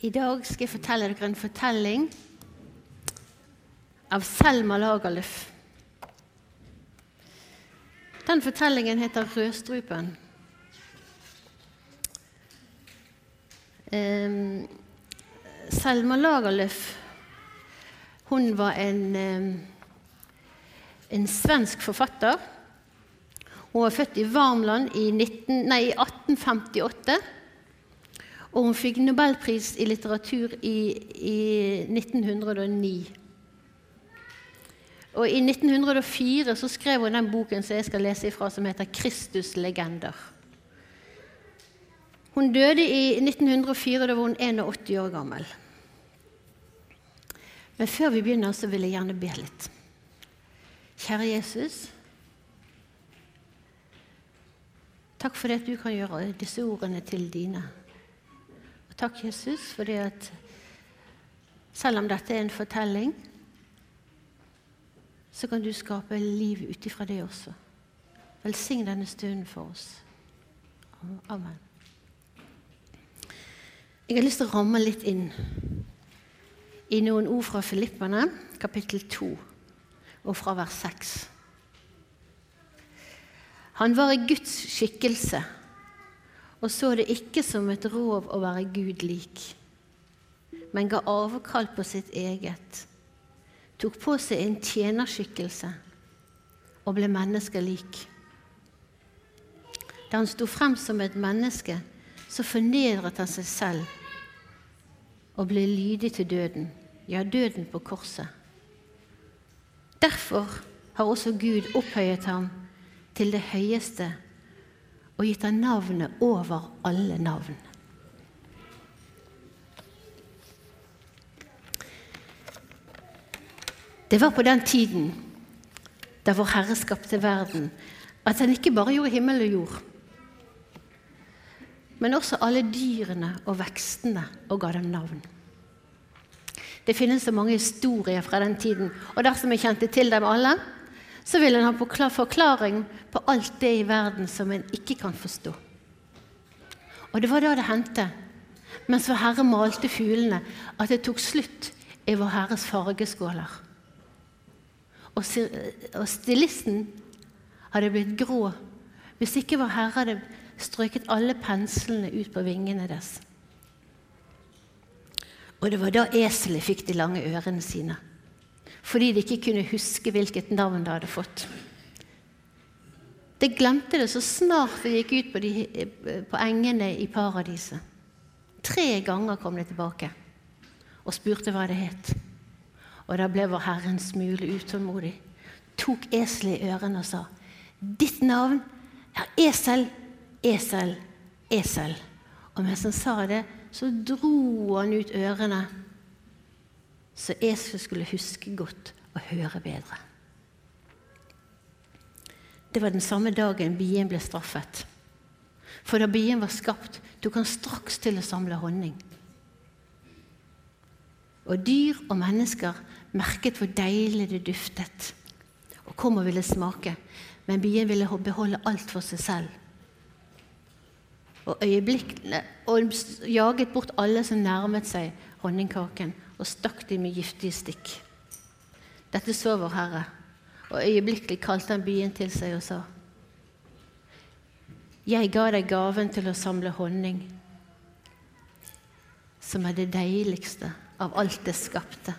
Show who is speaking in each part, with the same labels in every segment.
Speaker 1: I dag skal jeg fortelle dere en fortelling av Selma Lagerlöf. Den fortellingen heter 'Rødstrupen'. Um, Selma Lagerlöf hun var en, um, en svensk forfatter. Hun var født i Varmland i, 19, nei, i 1858. Og hun fikk nobelpris i litteratur i, i 1909. Og I 1904 så skrev hun den boken som jeg skal lese ifra, som heter 'Kristuslegender'. Hun døde i 1904, da var hun 81 år gammel. Men før vi begynner, så vil jeg gjerne be litt. Kjære Jesus. Takk for det at du kan gjøre disse ordene til dine. Takk, Jesus, fordi at selv om dette er en fortelling, så kan du skape liv ut ifra det også. Velsign denne stunden for oss. Amen. Jeg har lyst til å ramme litt inn i noen ord fra Filippene, kapittel 2, og fra vers 6. Han var i Guds skikkelse og så det ikke som et rov å være Gud lik, men ga avkall på sitt eget tok på seg en tjenerskikkelse og ble menneskelik. Da han sto frem som et menneske, så fornedret han seg selv og ble lydig til døden, ja, døden på korset. Derfor har også Gud opphøyet ham til det høyeste og gitt ham navnet over alle navn. Det var på den tiden da vår Herre skapte verden, at han ikke bare gjorde himmel og jord, men også alle dyrene og vekstene og ga dem navn. Det finnes så mange historier fra den tiden, og dersom jeg kjente til dem alle, så ville en ha forklaring på alt det i verden som en ikke kan forstå. Og det var da det hendte, mens Vår Herre malte fuglene, at det tok slutt i Vår Herres fargeskåler. Og stilisten hadde blitt grå hvis ikke Vår Herre hadde strøket alle penslene ut på vingene deres. Og det var da eselet fikk de lange ørene sine, fordi de ikke kunne huske hvilket navn det hadde fått. Det glemte det så snart det gikk ut på, de, på engene i paradiset. Tre ganger kom det tilbake og spurte hva det het. Og da ble vår Herre en smule utålmodig, tok eselet i ørene og sa, 'Ditt navn er Esel, Esel, Esel.' Og mens han sa det, så dro han ut ørene, så eselet skulle huske godt og høre bedre. Det var den samme dagen bien ble straffet. For da bien var skapt, tok han straks til å samle honning. Og dyr og mennesker merket hvor deilig det duftet, og kom og ville smake. Men bien ville beholde alt for seg selv. Og, og jaget bort alle som nærmet seg honningkaken, og stakk dem med giftige stikk. Dette så vår Herre, og øyeblikkelig kalte han byen til seg og sa:" Jeg ga deg gaven til å samle honning, som er det deiligste av alt det skapte.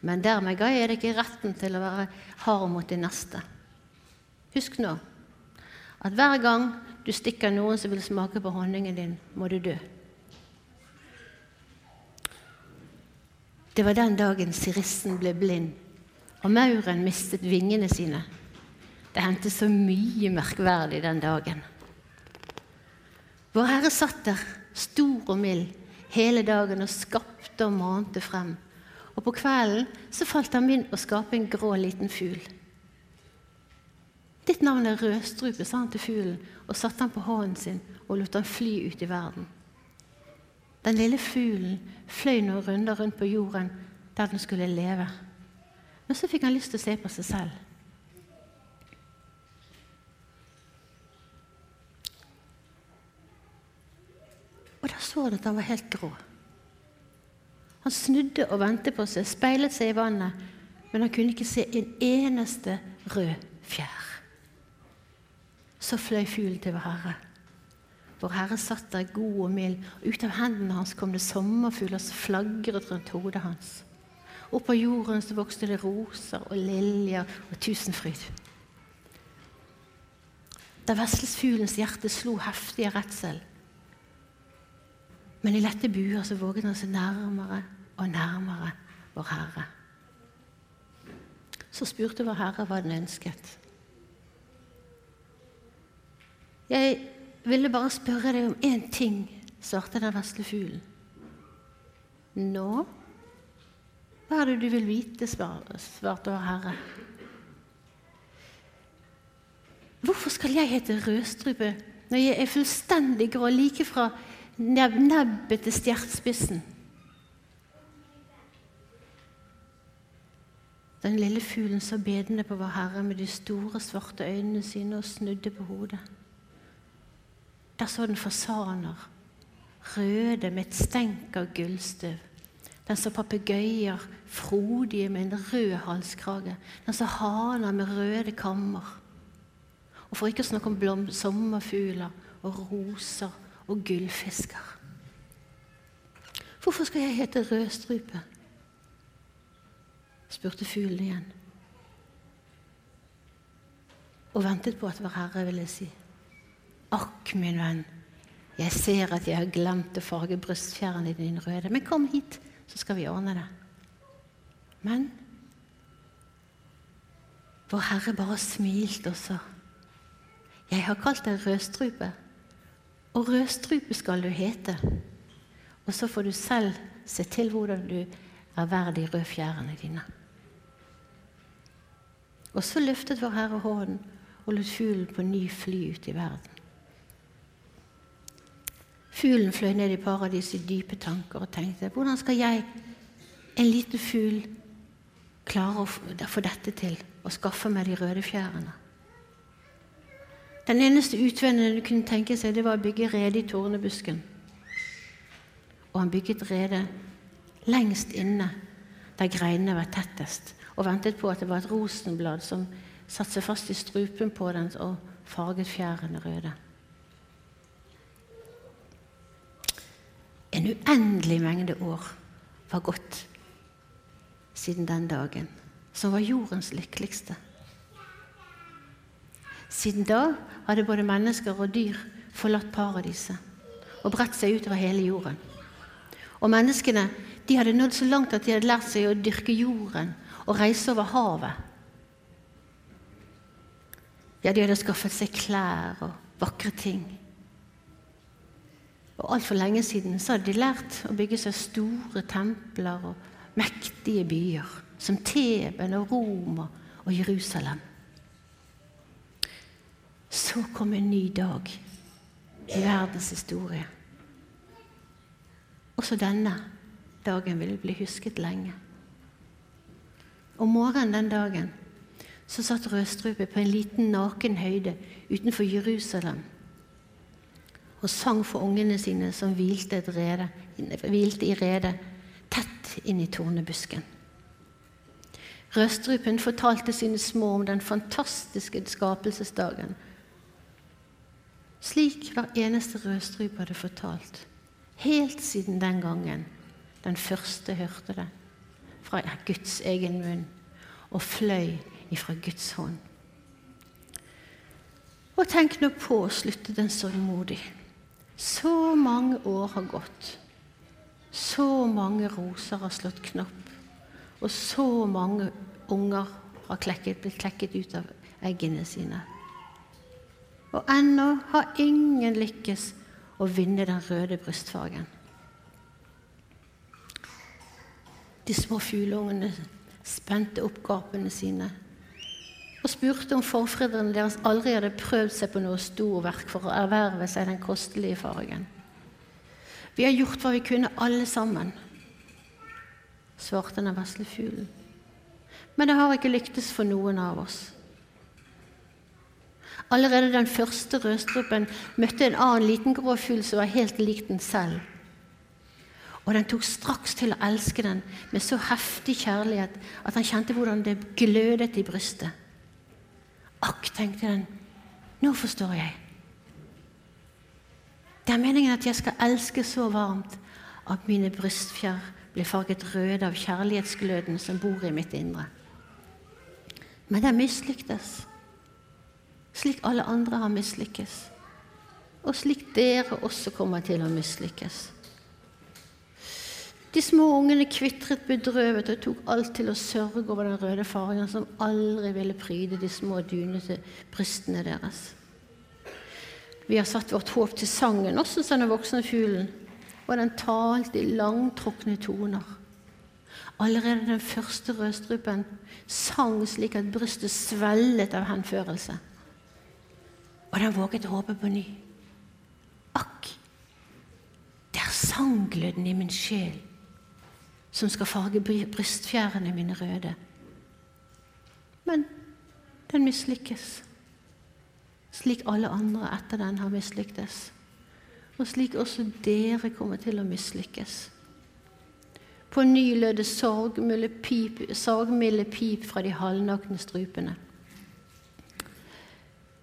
Speaker 1: Men dermed ga jeg deg ikke retten til å være hard mot din neste. Husk nå at hver gang du stikker noen som vil smake på honningen din, må du dø. Det var den dagen sirissen ble blind, og mauren mistet vingene sine. Det hendte så mye merkverdig den dagen. Vår Herre satt der, stor og mild, hele dagen og skapte og mante frem. Og på kvelden så falt han inn og skapte en grå liten fugl. Ditt navn er Rødstrupe, sa han til fuglen, og satte han på hånden sin og lot han fly ut i verden. Den lille fuglen fløy noen runder rundt på jorden der den skulle leve. Men så fikk han lyst til å se på seg selv. Og da så han at han var helt grå. Han snudde og vendte på seg, speilet seg i vannet, men han kunne ikke se en eneste rød fjær. Så fløy fuglen til Herre. Vår Herre satt der god og mild, og ut av hendene hans kom det sommerfugler som flagret rundt hodet hans. Oppå jorden så vokste det roser og liljer og tusenfryd. Da veslesfuglens hjerte slo heftig av redsel. Men i lette buer så våget han seg nærmere og nærmere vår Herre. Så spurte vår Herre hva den ønsket. Jeg ville bare spørre deg om én ting, svarte den vesle fuglen. Nå? Hva er det du vil vite, svarte vår Herre. Hvorfor skal jeg hete rødstrupe når jeg er fullstendig grå like fra nebb nebbet til stjertspissen? Den lille fuglen så bedende på vår Herre med de store, svarte øynene sine og snudde på hodet. Der så den fasaner, røde med et stenk av gullstøv. Den så papegøyer, frodige med en rød halskrage. Den så haner med røde kammer. Og for ikke å snakke om sommerfugler og roser og gullfisker. Hvorfor skal jeg hete rødstrupe? spurte fuglen igjen. Og ventet på at Vår Herre ville si. Akk, min venn, jeg ser at jeg har glemt å farge brystfjærene dine røde. Men kom hit, så skal vi ordne det. Men Vår Herre bare smilte og sa, Jeg har kalt deg rødstrupe, og rødstrupe skal du hete. Og så får du selv se til hvordan du er verd de røde fjærene dine. Og så løftet Vår Herre hånden og lot fuglen på ny fly ut i verden. Fuglen fløy ned i paradis i dype tanker og tenkte hvordan skal jeg, en liten fugl, klare å få dette til og skaffe meg de røde fjærene? Den eneste utveien du kunne tenke seg, det var å bygge rede i tornebusken. Og han bygget rede lengst inne, der greinene var tettest, og ventet på at det var et rosenblad som satte seg fast i strupen på den og farget fjærene røde. En uendelig mengde år var gått siden den dagen, som var jordens lykkeligste. Siden da hadde både mennesker og dyr forlatt paradiset og bredt seg utover hele jorden. Og menneskene de hadde nådd så langt at de hadde lært seg å dyrke jorden og reise over havet. Ja, de hadde skaffet seg klær og vakre ting. Og Altfor lenge siden så hadde de lært å bygge seg store templer og mektige byer, som Teben og Roma og Jerusalem. Så kom en ny dag i verdens historie. Også denne dagen ville bli husket lenge. Om morgenen den dagen så satt Rødstrupe på en liten, naken høyde utenfor Jerusalem og sang for ungene sine som hvilte, rede, hvilte i redet tett inn i tornebusken. Rødstrupen fortalte sine små om den fantastiske skapelsesdagen. Slik hver eneste rødstrupe hadde fortalt, helt siden den gangen den første hørte det fra Guds egen munn og fløy ifra Guds hånd. Og tenk nå på, å slutte den sørgmodig. Så mange år har gått. Så mange roser har slått knopp. Og så mange unger har klekket, blitt klekket ut av eggene sine. Og ennå har ingen lykkes å vinne den røde brystfargen. De små fugleungene spente opp gapene sine og spurte om forfedrene deres aldri hadde prøvd seg på noe storverk for å erverve seg den kostelige fargen. Vi har gjort hva vi kunne, alle sammen, svarte den vesle fuglen. Men det har ikke lyktes for noen av oss. Allerede den første rødstrupen møtte en annen liten grå fugl som var helt lik den selv. Og den tok straks til å elske den med så heftig kjærlighet at han kjente hvordan det glødet i brystet. Akk, tenkte den, nå forstår jeg. Det er meningen at jeg skal elske så varmt at mine brystfjær blir farget røde av kjærlighetsgløden som bor i mitt indre. Men den mislyktes, slik alle andre har mislykkes, og slik dere også kommer til å mislykkes. De små ungene kvitret bedrøvet og tok alt til å sørge over den røde fargen som aldri ville pryde de små dunete brystene deres. Vi har satt vårt håp til sangen, også som den voksne fuglen, og den talte i langtrukne toner. Allerede den første rødstrupen sang slik at brystet svellet av henførelse. Og den våget å håpe på ny. Akk, det er sanggløden i min sjel som skal farge brystfjærene mine røde. Men den mislykkes, slik alle andre etter den har mislyktes. Og slik også dere kommer til å mislykkes. På ny lød det sorgmilde pip, fra de halvnakne strupene.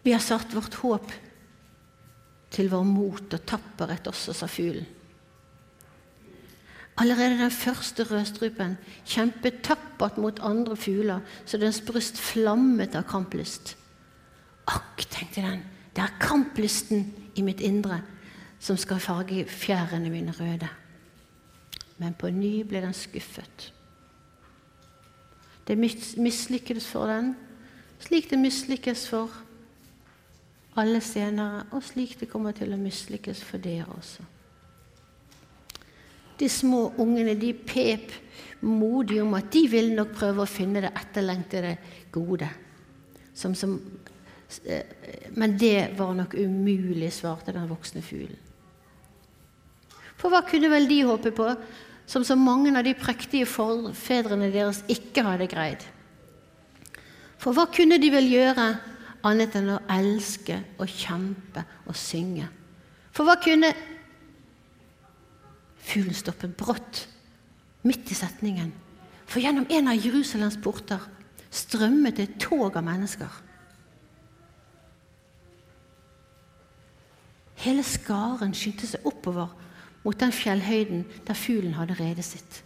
Speaker 1: Vi har satt vårt håp til vår mot og tapperhet også, sa fuglen. Allerede den første rødstrupen kjempet tappert mot andre fugler, så dens bryst flammet av kamplyst. Akk, tenkte den, det er kamplysten i mitt indre som skal farge fjærene mine røde. Men på ny ble den skuffet. Det mislykkes for den, slik det mislykkes for alle senere, og slik det kommer til å mislykkes for dere også. De små ungene de pep modig om at de ville nok prøve å finne det etterlengtede gode. Som, som, eh, men det var nok umulig, svarte den voksne fuglen. For hva kunne vel de håpe på, som så mange av de prektige forfedrene deres ikke hadde greid? For hva kunne de vel gjøre annet enn å elske og kjempe og synge? For hva kunne Fuglen stoppet brått, midt i setningen, for gjennom en av Jerusalems porter strømmet et tog av mennesker. Hele skaren skyndte seg oppover mot den fjellhøyden der fuglen hadde redet sitt.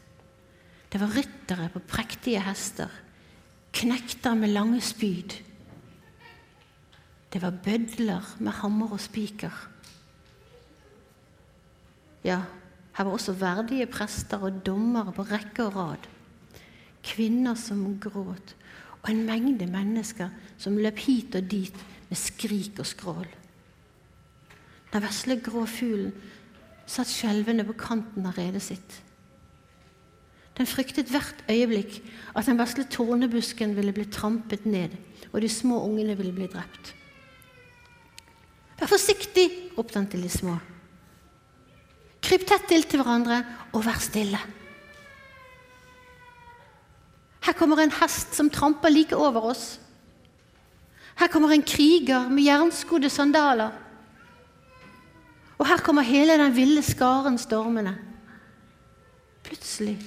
Speaker 1: Det var ryttere på prektige hester, knekter med lange spyd. Det var bødler med hammer og spiker. Ja, her var også verdige prester og dommere på rekke og rad. Kvinner som gråt, og en mengde mennesker som løp hit og dit med skrik og skrål. Den vesle grå fuglen satt skjelvende på kanten av redet sitt. Den fryktet hvert øyeblikk at den vesle tornebusken ville bli trampet ned, og de små ungene ville bli drept. Vær forsiktig, ropte han til de små. Kryp tett til til hverandre og vær stille. Her kommer en hest som tramper like over oss. Her kommer en kriger med jernskodde sandaler. Og her kommer hele den ville skaren stormende. Plutselig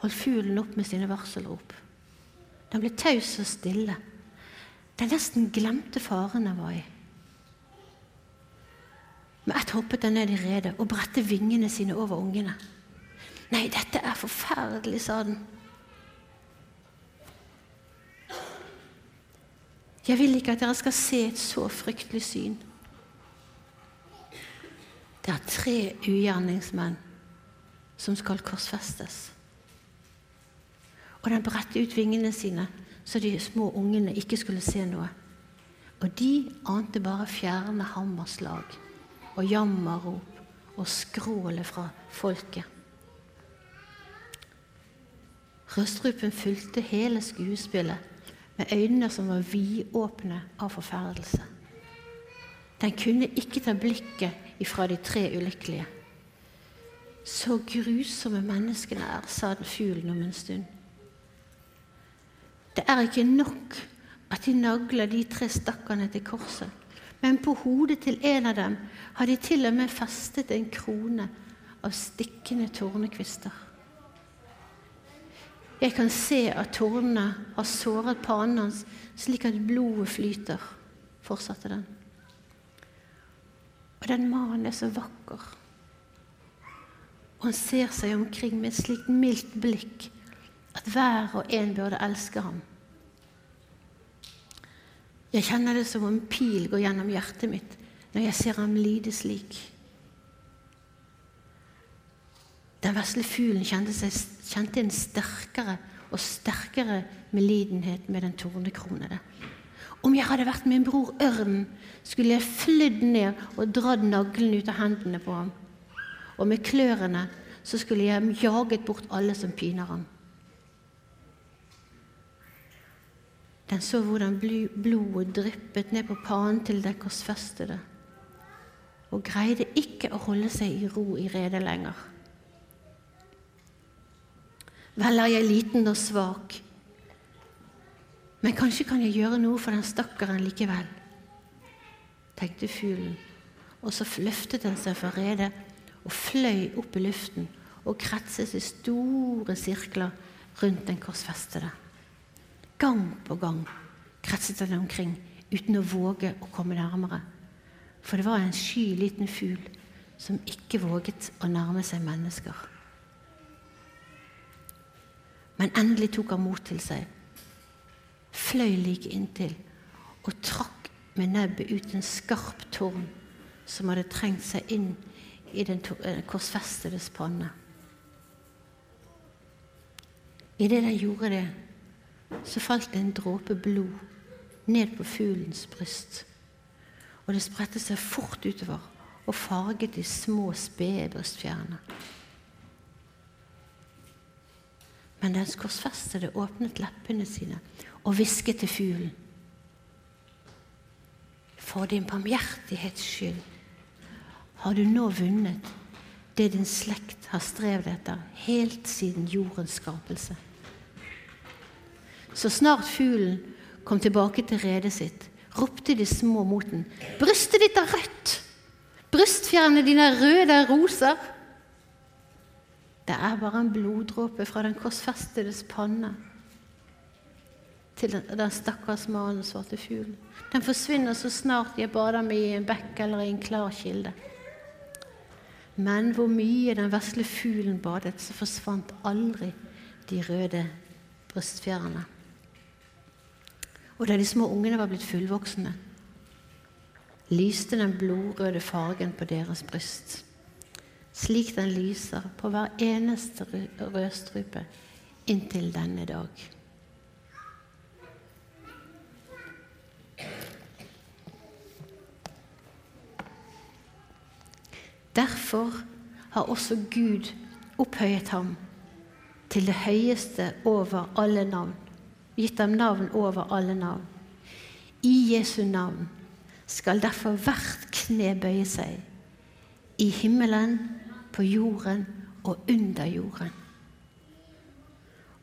Speaker 1: holdt fuglen opp med sine varselrop. Den ble taus og stille. Den nesten glemte faren den var i. Med ett hoppet den ned i redet og bredte vingene sine over ungene. Nei, dette er forferdelig, sa den. Jeg vil ikke at dere skal se et så fryktelig syn. Det er tre ugjerningsmenn som skal korsfestes. Og den bredte ut vingene sine så de små ungene ikke skulle se noe. Og de ante bare fjerne hammerslag og jammerrop og skrålet fra folket. Rødstrupen fulgte hele skuespillet med øynene som var vidåpne av forferdelse. Den kunne ikke ta blikket ifra de tre ulykkelige. Så grusomme menneskene er, sa den fuglen om en stund. Det er ikke nok at de nagler de tre stakkarene til korset men på hodet til en av dem har de til og med festet en krone av stikkende tornekvister. Jeg kan se at tornene har såret panen hans slik at blodet flyter, fortsatte den. Og den mannen er så vakker. Og han ser seg omkring med et slikt mildt blikk at hver og en burde elske ham. Jeg kjenner det som om en pil går gjennom hjertet mitt når jeg ser ham lide slik. Den vesle fuglen kjente, seg, kjente, en sterkere og sterkere medlidenhet med den tornekronede. Om jeg hadde vært min bror Ørnen, skulle jeg flydd ned og dratt naglene ut av hendene på ham. Og med klørne så skulle jeg jaget bort alle som piner ham. Den så hvordan blodet dryppet ned på panen til den korsfestede, og greide ikke å holde seg i ro i redet lenger. Vel er jeg liten og svak, men kanskje kan jeg gjøre noe for den stakkaren likevel, tenkte fuglen, og så løftet den seg fra redet og fløy opp i luften og kretset i store sirkler rundt den korsfestede. Gang på gang kretset den omkring uten å våge å komme nærmere, for det var en sky liten fugl som ikke våget å nærme seg mennesker. Men endelig tok han mot til seg, fløy like inntil og trakk med nebbet ut en skarp tårn som hadde trengt seg inn i den eh, korsfestedes panne. Idet den gjorde det, så falt det en dråpe blod ned på fuglens bryst. Og det spredte seg fort utover og farget de små, spede brystfjærene. Men den korsfestede åpnet leppene sine og hvisket til fuglen. For din barmhjertighets skyld har du nå vunnet det din slekt har strevd etter helt siden jordens skapelse. Så snart fuglen kom tilbake til redet sitt, ropte de små mot den. Brystet ditt er rødt! Brystfjærene dine er røde roser! Det er bare en bloddråpe fra den korsfestedes panne til den, stakkars mannen svarte fuglen. Den forsvinner så snart jeg bader meg i en bekk eller i en klar kilde. Men hvor mye den vesle fuglen badet, så forsvant aldri de røde brystfjærene. Og da de små ungene var blitt fullvoksne, lyste den blodrøde fargen på deres bryst slik den lyser på hver eneste rødstrupe inntil denne dag. Derfor har også Gud opphøyet ham til det høyeste over alle navn, gitt dem navn over alle navn. I Jesu navn skal derfor hvert kne bøye seg, i himmelen på jorden og under jorden.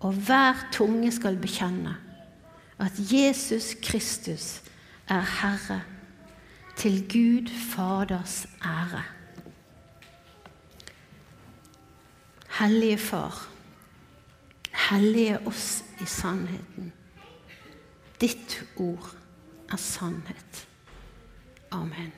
Speaker 1: Og hver tunge skal bekjenne at Jesus Kristus er Herre, til Gud Faders ære. Hellige Far, hellige oss i sannheten. Ditt ord er sannhet. Amen.